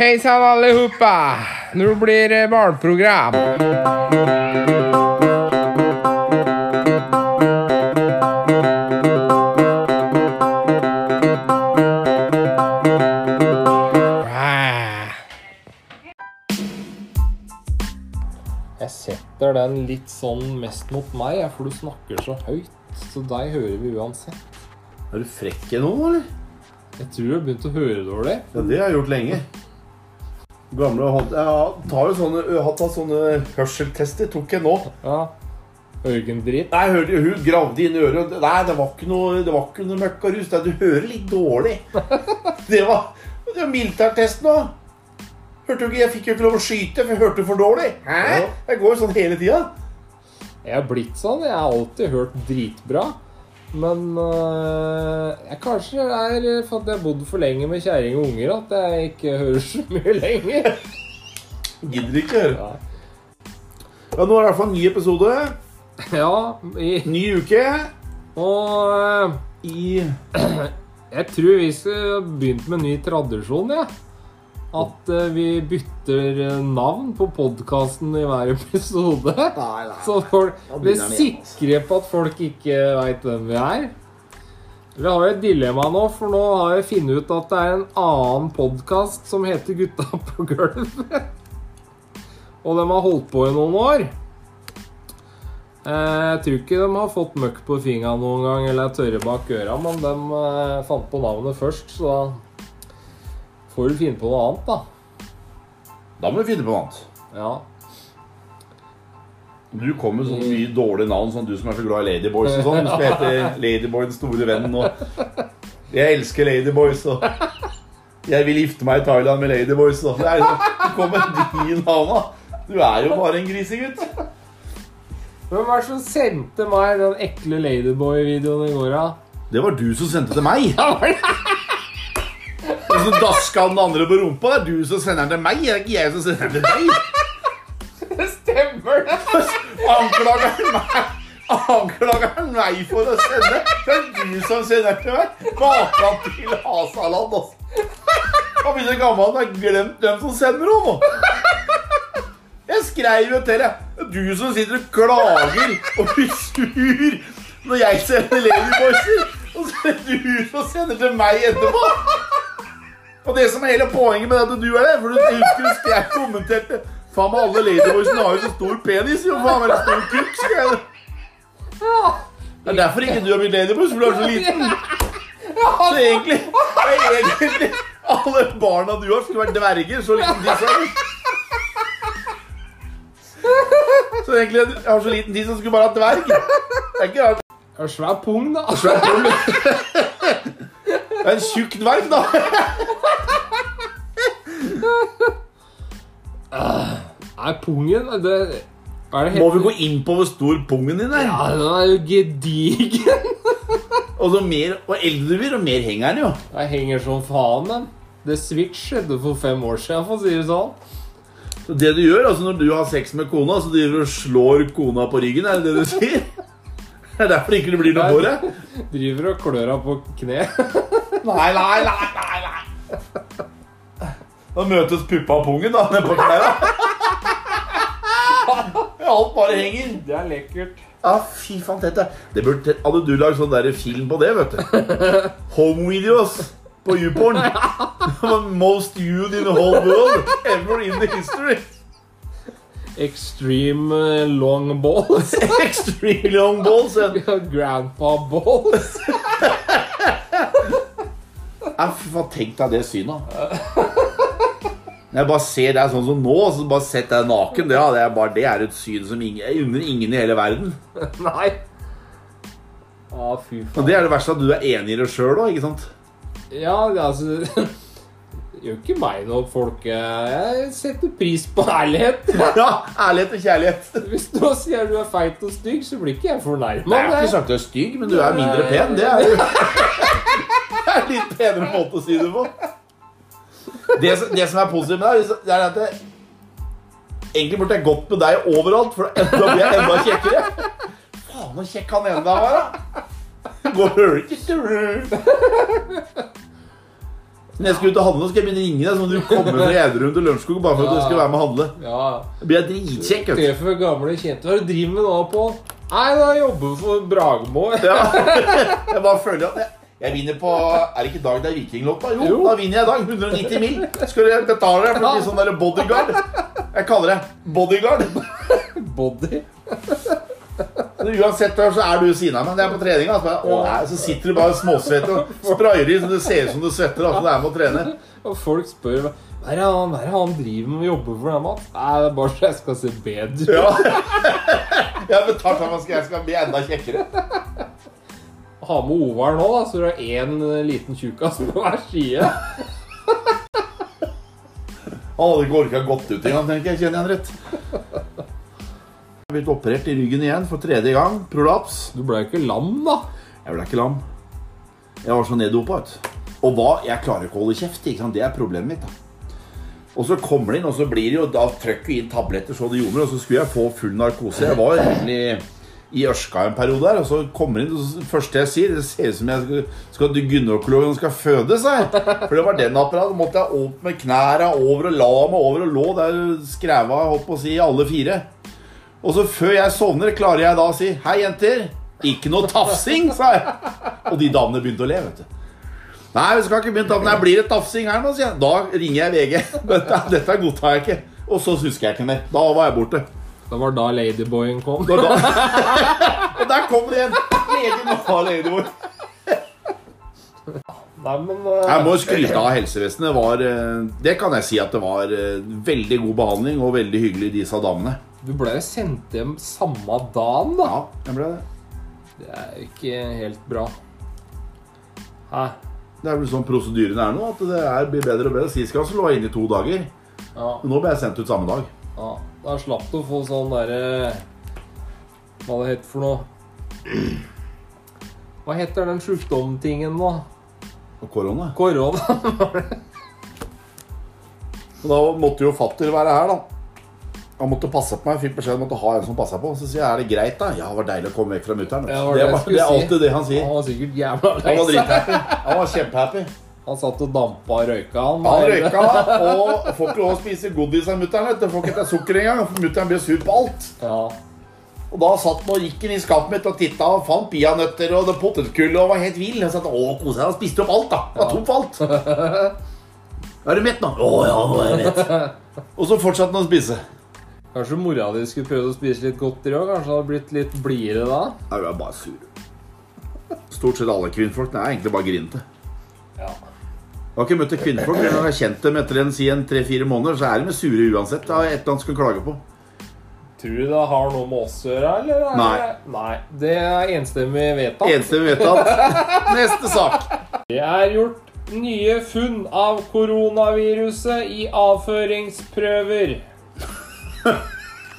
Hejsan allihopa! Nå blir det barnprogram. Ah. Jeg setter den litt sånn mest mot meg, for du snakker så høyt. Så deg hører vi uansett. Er du frekk nå, eller? Jeg tror du har begynt å høre dårlig. Ja, det har jeg gjort lenge. Gamle hånd... Jeg tar jo sånne, jeg har tatt sånne hørseltester. Tok jeg nå. Ja. Øyendrit? Nei, hørte hun gravde inn i øret. Nei, det var ikke noe, det var ikke noe møkkarus. Er- Du hører litt dårlig. Det var, det var militærtest nå. Hørte du ikke, Jeg fikk jo ikke lov å skyte, for jeg hørte for dårlig. Hæ? Jeg går jo sånn hele tida. Jeg har blitt sånn. Jeg har alltid hørt dritbra. Men øh, jeg kanskje er for at jeg har bodd for lenge med kjerring og unger at jeg ikke hører så mye lenger. Gidder ikke høre. Ja, Ja, nå er det i hvert fall en ny episode. ja i, Ny uke. og øh, I jeg tror vi skal begynt med en ny tradisjon, jeg. At øh, vi bytter øh, navn på podkasten i hver episode. Nei, nei. Så folk blir altså. sikre på at folk ikke veit hvem vi er. Vi har jo et dilemma nå, for nå har jeg funnet ut at det er en annen podkast som heter Gutta på gulvet. Og de har holdt på i noen år. Eh, Jeg tror ikke de har fått møkk på fingra noen gang eller er tørre bak øra, men de eh, fant på navnet først, så da får du finne på noe annet, da. Da må du finne på noe annet. Ja. Du kom med sånne mye dårlige navn, sånn du som er så glad i Ladyboys og sånn. Du skal hete Ladyboy den store vennen og Jeg elsker Ladyboys og Jeg vil gifte meg i Thailand med Ladyboys og Det er Du kom med de navna. Du er jo bare en grisegutt. Hvem var det som sendte meg den ekle Ladyboy-videoen i går, da? Det var du som sendte til meg. Og så daska den andre på rumpa. Det er du som sender den til meg. Det er ikke jeg som sender den til deg. Det stemmer, det! Anklager han meg Anklager han meg for å sende? Det er du som sender til meg. baka til Hasaland, altså. Han blir så gammel han har glemt hvem som sender henne. Jeg skrev jo til deg. Du som sitter og klager og blir sur når jeg sender Ladyboyser. Og så er det du som sender til meg etterpå. Og det som er hele poenget med dette at du er det, for du husker at jeg kommenterte Faen meg alle ladyboysene har jo så stor penis, jo. Faen meg stor kukk, skal jeg. Det er derfor ikke du har blitt ladyboys, for du er så liten. Så egentlig, egentlig alle barna du har, skulle vært dverger. Så liten tiss har du. Så egentlig, jeg har så liten tiss så skulle bare hatt dverg. Det er ikke rart. Jeg har svær pung, da. Det er en tjukk dverg, da. Nei, pungen det, er det Må vi gå inn på hvor stor pungen din er? Ja, den er jo gedigen. Og så mer, og eldre du blir, og mer henger den jo. Jeg henger som faen, den. Det Switch skjedde for fem år siden, for å si det sånn. Så det du gjør, altså når du har sex med kona, så driver du og slår kona på ryggen, er det det du sier? Det er derfor ikke det blir noe hår her? Driver og klør henne på kne. Nei, nei, nei. Da møtes puppa og pungen da, nede på knæra. Alt bare henger. Det er lekkert. Ja, fy faen, dette. Det burde, hadde du lagd sånn der film på det, vet du. Home videos på YouPorn. Most viewed in the whole world ever in the history. Extreme eh, long balls. Extreme long balls. and- grandpa balls. Ja, fy faen, tenk deg det synet. Når jeg bare ser deg sånn som nå, så bare sett deg naken, det, ja, det, er bare, det er et syn som ingen, unner ingen i hele verden. Nei. Å, fy Og det er det verste at du er enig i det sjøl òg, ikke sant? Ja, altså det gjør ikke meg noe, folk. Jeg setter pris på ærlighet. Ja, ærlighet og kjærlighet. Hvis du sier du er feit og stygg, så blir ikke jeg fornærma. Jeg har ikke sagt du er stygg, men du er mindre pen. Det er jo Det er en litt penere måte å si det på. Det, som- det som er positivt med det er at det, egentlig burde jeg gått med deg overalt, for da blir jeg enda kjekkere. Faen, så kjekk han ene der var, da. Går ikke Når jeg skal ut og handle, skal jeg begynne å ringe deg, Sånn at du kommer fra Gjerdrum til Lørenskog bare for at du skal være med og handle. Ja. Det blir jeg dritkjekk. Treffer gamle kjente. Hva er det du driver med nå, Pål? Nei, da jobber jeg for Bragmo. Ja. Jeg bare føler at jeg, jeg vinner på Er det ikke dag det er Vikinglåta? Jo, Jo. da vinner jeg i dag. 190 mil. Skal du betale deg for å bli sånn der bodyguard? Jeg kaller det bodyguard. Body. Men Uansett så er du siden av meg. Det er på trening. Altså. Så sitter du bare småsvett og sprayer i så det ser ut som du svetter. Altså, det er med å trene. Og folk spør meg hva er det han, er han driver med og jobber for, den, Mats? Nei, det er bare så jeg skal se bedre ut. Ja. Jeg har betalt for at jeg skal bli enda kjekkere. Ha med nå, da, så du har én liten tjukkas på hver side. Han hadde ikke orka gått ut engang, tenker jeg. Kjenner jeg han rett. Jeg har blitt operert i ryggen igjen for tredje gang. Prolaps. Du ble jo ikke lam, da. Jeg ble ikke lam. Jeg var så neddopa. vet. Og hva? Jeg klarer ikke å holde kjeft. ikke? Det er problemet mitt. da. Og så kommer det inn, og så blir det jo Da trykker vi inn tabletter så det gjorde, og så skulle jeg få full narkose. Jeg var egentlig i Ørska en periode der, og så kommer inn, og det første jeg sier Det ser ut som jeg skal, skal gynekologen skal føde seg. For det var den apparatet. måtte jeg opp med knærne over og la meg over og lå der skræva holdt på å si, alle fire. Og så før jeg sovner, klarer jeg da å si Hei, jenter. Ikke noe tafsing, sa jeg. Og de damene begynte å le, vet du. Nei, vi skal ikke begynne tafsing. Nei, blir det tafsing her nå, sier jeg. Da ringer jeg VG. Dette, dette godtar jeg ikke. Og så husker jeg ikke mer. Da var jeg borte. Det var da Ladyboyen kom. Og, da, og der kom det igjen. Legen var ladyboi. Nei, men uh, Jeg må skryte av helsevesenet. Det var, eh, det kan jeg si at det var eh, veldig god behandling og veldig hyggelig, disse damene. Du ble jo sendt hjem samme dagen, da. Ja, jeg ble det. Det er jo ikke helt bra. Hæ? Det er vel sånn prosedyren er nå, at det er, blir bedre og bedre. Sist gang så lå jeg inne i to dager. Ja, nå ble jeg sendt ut samme dag. Da slapp du å få sånn derre Hva det heter for noe? Hva heter den sjukdomtingen nå? Korona. Korona. Da måtte jo fatter være her, da. Han måtte passe på meg. Jeg fikk beskjed om måtte ha en som passa på. Så sier jeg er det greit, da? Ja, det var deilig å komme vekk fra mutter'n. Det, det, det er var er si. alltid det han sier. Han var sikkert jævla Han lei var seg. drithappy. Han var kjempehappy. Han satt og dampa og røyka, han. Han røyka og får ikke lov å spise godis av mutter'n. Får ikke til sukker engang. Mutter'n blir sur på alt. Ja. Og da satt han og gikk inn i skapet mitt og titta og fant peanøtter og potetgull og var helt vill. Og satt, å, kose seg. Han spiste opp alt, da. Det var tom for alt. Er du mett nå? Å ja, nå er jeg mett. Og så fortsatte han å spise. Kanskje mora di skulle prøvd å spise litt godteri òg? Kanskje hun hadde blitt litt blidere da? Nei, hun er bare sur. Stort sett alle kvinnfolk det er egentlig bare grinete. Har ikke møtt kvinnfolk, men jeg har kjent dem etter en, si en tre-fire måneder, så er de med sure uansett. Det er et eller annet skal klage på. Tror du det har noe med oss å gjøre, eller? er Nei. Nei. Det er enstemmig vedtatt. Enstemmig vedtatt. Neste sak. Det er gjort nye funn av koronaviruset i avføringsprøver.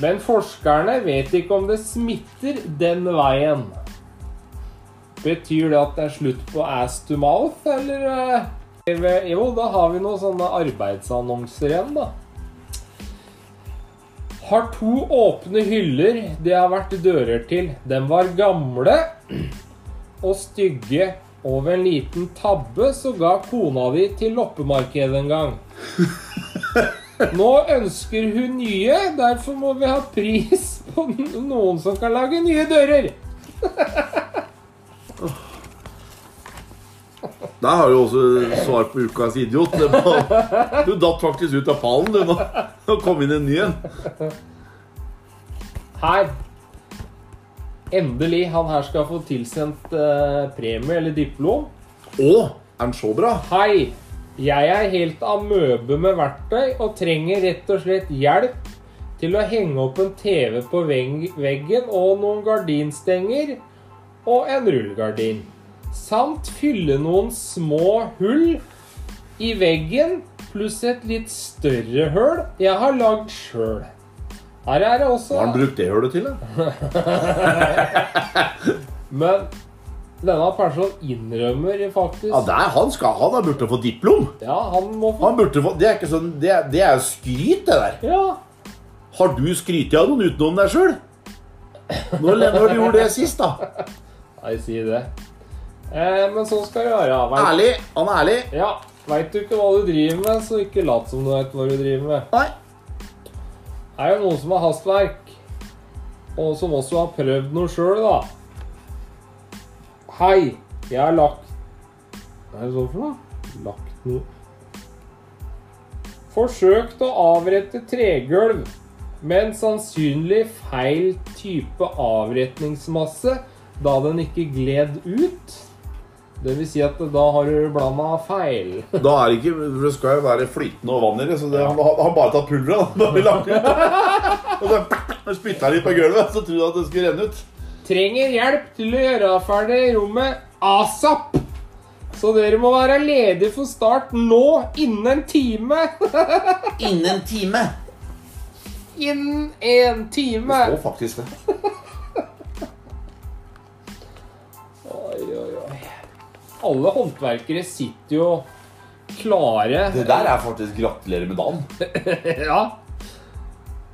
Men forskerne vet ikke om det smitter den veien. Betyr det at det er slutt på ass to mouth, eller? Jo, da har vi noen sånne arbeidsannonser igjen, da. Har to åpne hyller det har vært dører til. De var gamle og stygge. Og ved en liten tabbe så ga kona di til loppemarkedet en gang. Nå ønsker hun nye, derfor må vi ha pris på noen som kan lage nye dører. Der har du også svar på ukas idiot. Du datt faktisk ut av pallen du nå. Nå kom inn en ny en. Her. Endelig. Han her skal få tilsendt eh, premie eller diplom. Å, er den så bra? Hei. Jeg er helt amøbe med verktøy og trenger rett og slett hjelp til å henge opp en TV på veggen og noen gardinstenger og en rullegardin. Samt fylle noen små hull i veggen pluss et litt større hull jeg har lagd sjøl. Her er det også Hva har han brukt det hølet til? da? Men denne personen innrømmer faktisk Ja, det er han skal Han har burde få diplom. Ja, han må få Han burde få, Det er ikke sånn Det er, det er jo skryt, det der. Ja. Har du skrytt av noen utenom deg sjøl? Når, når du gjorde det sist, da? Nei, si det. Eh, men sånn skal det være. Vet, Ærlig. Han er ærlig. Ja. Veit du ikke hva du driver med, så ikke lat som du veit hva du driver med. Nei. Det Er jo noen som har hastverk, og som også har prøvd noe sjøl, da. Hei, jeg har lagt Hva er det sånn for noe? Lagt noe Forsøkt å avrette tregulv med en sannsynlig feil type avretningsmasse da den ikke gled ut. Det vil si at da har du blanda feil. Da er det ikke for Det skal jo være flytende og vann i det, så det, han har bare tatt pulveret. da. Da. Og så spytta litt på gulvet, så trodde du at det skulle renne ut. trenger hjelp til å gjøre ferdig rommet asap. Så dere må være ledige for start nå, innen en time. Innen en time. Innen en time. Det står faktisk det. Alle håndverkere sitter jo klare. Det der er faktisk gratulerer med dagen. Ja.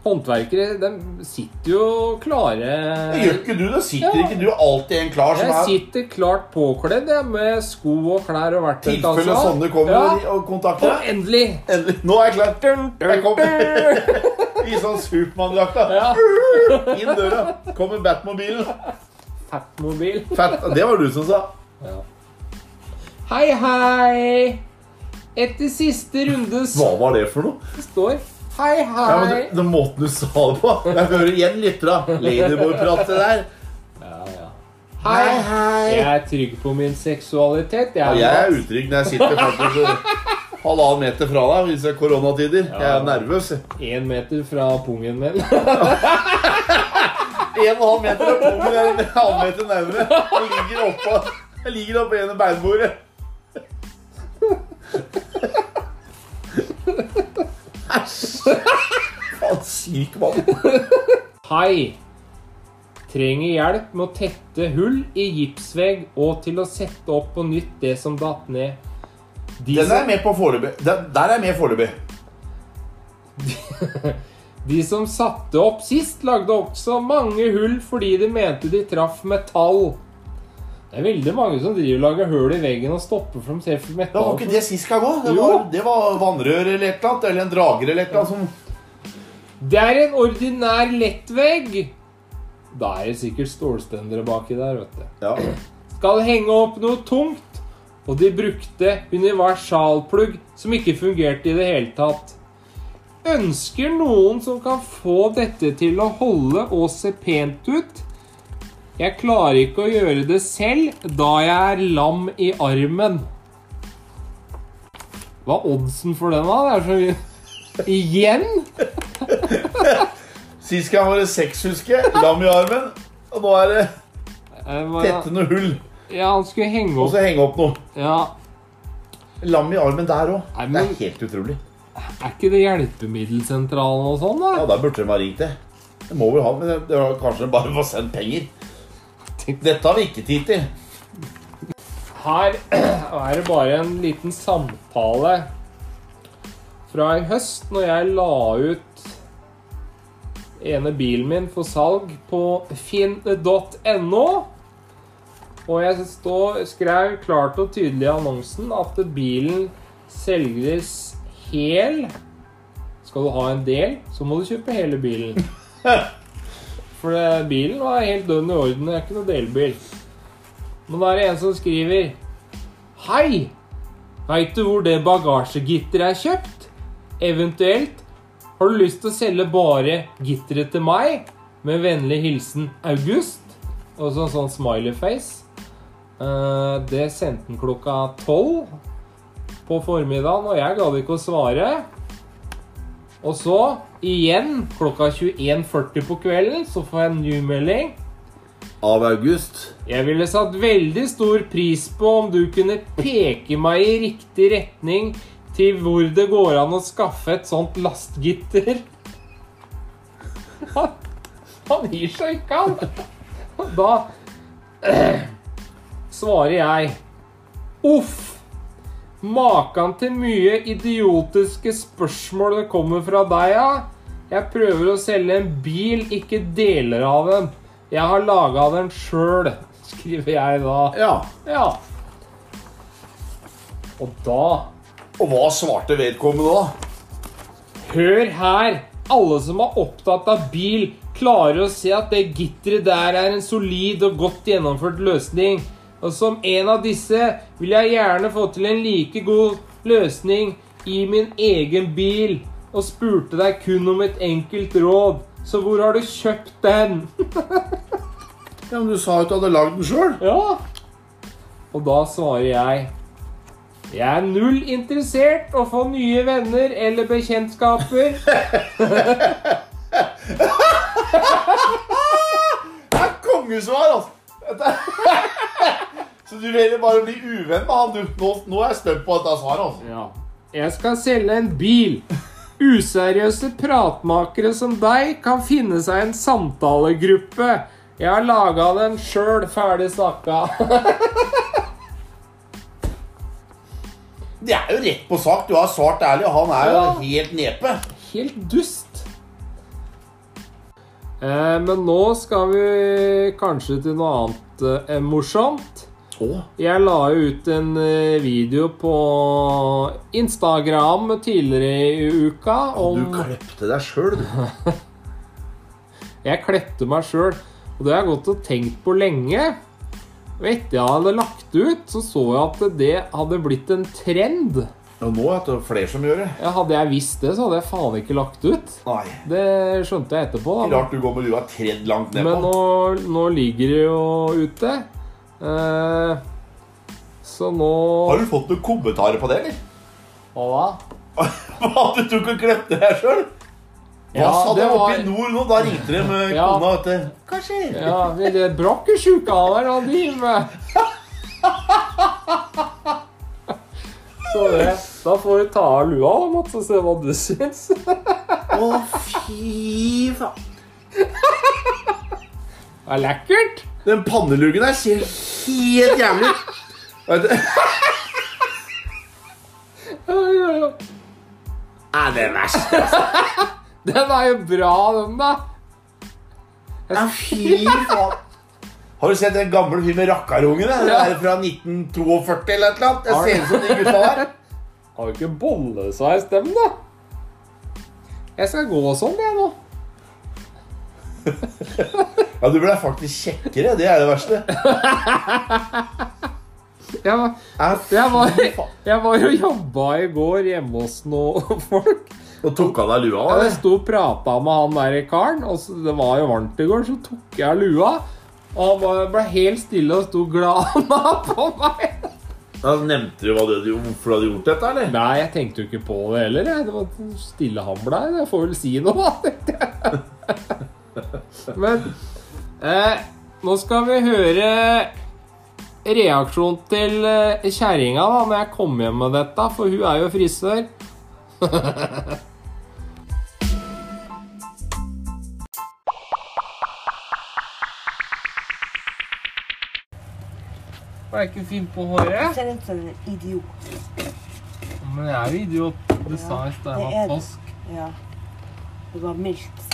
Håndverkere, de sitter jo klare. Det Gjør ikke du det? Sitter ikke du alltid en klar som Jeg er sitter klart påkledd jeg, med sko og klær og tilfelle verktøykassa. sånne kommer Ja. og kontakter Og deg? endelig Endelig. Nå er jeg klar. dun, dun, Jeg kommer. I sånn Supermann-drakta. Ja. Inn døra. Kommer Batmobilen. Fatmobil. Fat. Det var du som sa. Ja. Hei, hei! Etter siste runde Hva var det for noe? Det står Hei, Ja, men hei. det, Den måten du sa det på Jeg hører igjen litt fra Ladyboy-pratet der. Ja, ja. Hei, hei. Jeg er trygg på min seksualitet. Jeg Jeg jeg er er utrygg når jeg sitter faktisk halvannen meter fra deg hvis det er koronatider. Jeg er nervøs. én meter fra pungen min. En og en halv meter fra pungen er en halv meter nærmere. Jeg ligger oppå Jeg ligger oppå ene beinbordet. Æsj. Faen, syk mann. Hei. Trenger hjelp med å tette hull i gipsvegg og til å sette opp på nytt det som datt ned. De Den er jeg med på foreløpig. Den- Der er jeg med foreløpig. de som satte opp sist, lagde også mange hull fordi de mente de traff metall. Det er veldig mange som driver og lager hull i veggen og stopper for de ser for Det var ikke det sist gang òg. Det, var- det var vannrør eller et eller annet. Eller en drager eller et eller annet som Det er en ordinær lettvegg. Da er det sikkert stålstendere baki der, vet du. Ja. Skal henge opp noe tungt, og de brukte universalplugg som ikke fungerte i det hele tatt. Ønsker noen som kan få dette til å holde og se pent ut? Jeg klarer ikke å gjøre det selv, da jeg er lam i armen. Hva er oddsen for den, da? Det er så mye Igjen? Sist gang var det seks, husker jeg. Lam i armen. Og nå er det tettende tette noe hull. Ja, han skulle henge opp Og så henge opp noe. Ja, Lam i armen der òg. Men... Det er helt utrolig. Er ikke det hjelpemiddelsentralen og sånn, da? Ja, Der burde de ha ringt det. Det må vi ha, men det, var kanskje de bare å sendt penger. Dette har vi ikke tid til. Her er det bare en liten samtale fra i høst, når jeg la ut ene bilen min for salg på finn.no. Og jeg stod, skrev klart og tydelig i annonsen at bilen selges hel. Skal du ha en del, så må du kjøpe hele bilen. For det, bilen var helt dønn i orden. Det er ikke noe delbil. Men da er det en som skriver Hei! Veit du hvor det bagasjegitteret er kjøpt? Eventuelt har du lyst til å selge bare gitteret til meg? Med vennlig hilsen August. Og så en sånn smileyface. Eh, det sendte han klokka tolv på formiddagen, og jeg gadd ikke å svare. Og så, igjen klokka 21.40 på kvelden, så får jeg en ny melding. Av August. Jeg ville satt veldig stor pris på om du kunne peke meg i riktig retning til hvor det går an å skaffe et sånt lastgitter. Han, han gir seg ikke, han. Da eh, svarer jeg Uff! Makan til mye idiotiske spørsmål det kommer fra deg, ja. Jeg prøver å selge en bil, ikke deler av den. Jeg har laga den sjøl, skriver jeg da. Ja. Ja. Og da Og hva svarte vedkommende da? Hør her! Alle som er opptatt av bil, klarer å se at det gitteret der er en solid og godt gjennomført løsning. Og som en av disse vil jeg gjerne få til en like god løsning i min egen bil. Og spurte deg kun om et enkelt råd. Så hvor har du kjøpt den? Ja, men Du sa jo at du hadde lagd den sjøl. Ja. Og da svarer jeg Jeg er null interessert å få nye venner eller bekjentskaper. Det er kongesvar, altså! Så du vil bare bli uvenn med han, du. Nå, nå er jeg spent på dette svaret. altså. Ja. Jeg skal selge en bil. Useriøse pratmakere som deg kan finne seg en samtalegruppe. Jeg har laga den sjøl, ferdig snakka. Det er jo rett på sak. Du har svart ærlig, og han er jo Ja. helt nepe. Helt dust. Eh, men nå skal vi kanskje til noe annet eh, morsomt. Å, Jeg la ut en eh, video på Instagram tidligere i uka du klepte deg sjøl, du. Jeg klepte meg sjøl, og det har jeg gått og tenkt på lenge. Og etter jeg hadde lagt ut, så så jeg at det hadde blitt en trend. Og nå er det flere som gjør det. Ja, hadde jeg visst det, så hadde jeg faen ikke lagt ut. Nei. Det skjønte jeg etterpå. da. Rart du går med lua tredd langt Men nå, nå ligger det jo ute. Eh, så nå Har du fått noen kommentarer på det, eller? Hva da? At du tok og klepte deg sjøl? Hva Ja, sa de var... oppe i nord nå? Da ringte de med Ja. kona, vet du. Hva skjer? Ja, det er brakkesjuka der han driver med. Så det, da får du ta av lua, da, Mats, og se hva du syns. Å, fy faen. Det er lekkert. Den panneluggen der ser helt jævlig ut. Ja, ja. Er verst, altså. Den er jo bra, den, da. Ja, fy faen. Har du sett den gamle fyren med rakkarungene? Det er fra 1942 eller et eller annet. Jeg ser ut som de gutta der. Har jo ikke bollesveis, dem, da. Jeg skal gå sånn, jeg, nå. Ja, du ble faktisk kjekkere. Det er det verste. Jeg var, jeg var, jeg var og jobba i går hjemme hos noen folk. Og tok av deg lua? Jeg eller? sto og prata med han der karen, og så, det var jo varmt i går, så tok jeg av lua. Og han ble helt stille og sto glana på meg. Da nevnte du hva du, hvorfor du hadde gjort dette, eller? Nei, jeg tenkte jo ikke på det heller. jeg. Det var stille han blei. Jeg får vel si noe, da. Men eh, nå skal vi høre reaksjonen til eh, kjerringa da, når jeg kommer hjem med dette, for hun er jo frisør. Var jeg ikke fin på håret? ser ut som en idiot. Men jeg er jo idiot. Du sa i stad det jeg var påsk. Ja. Det var mildt.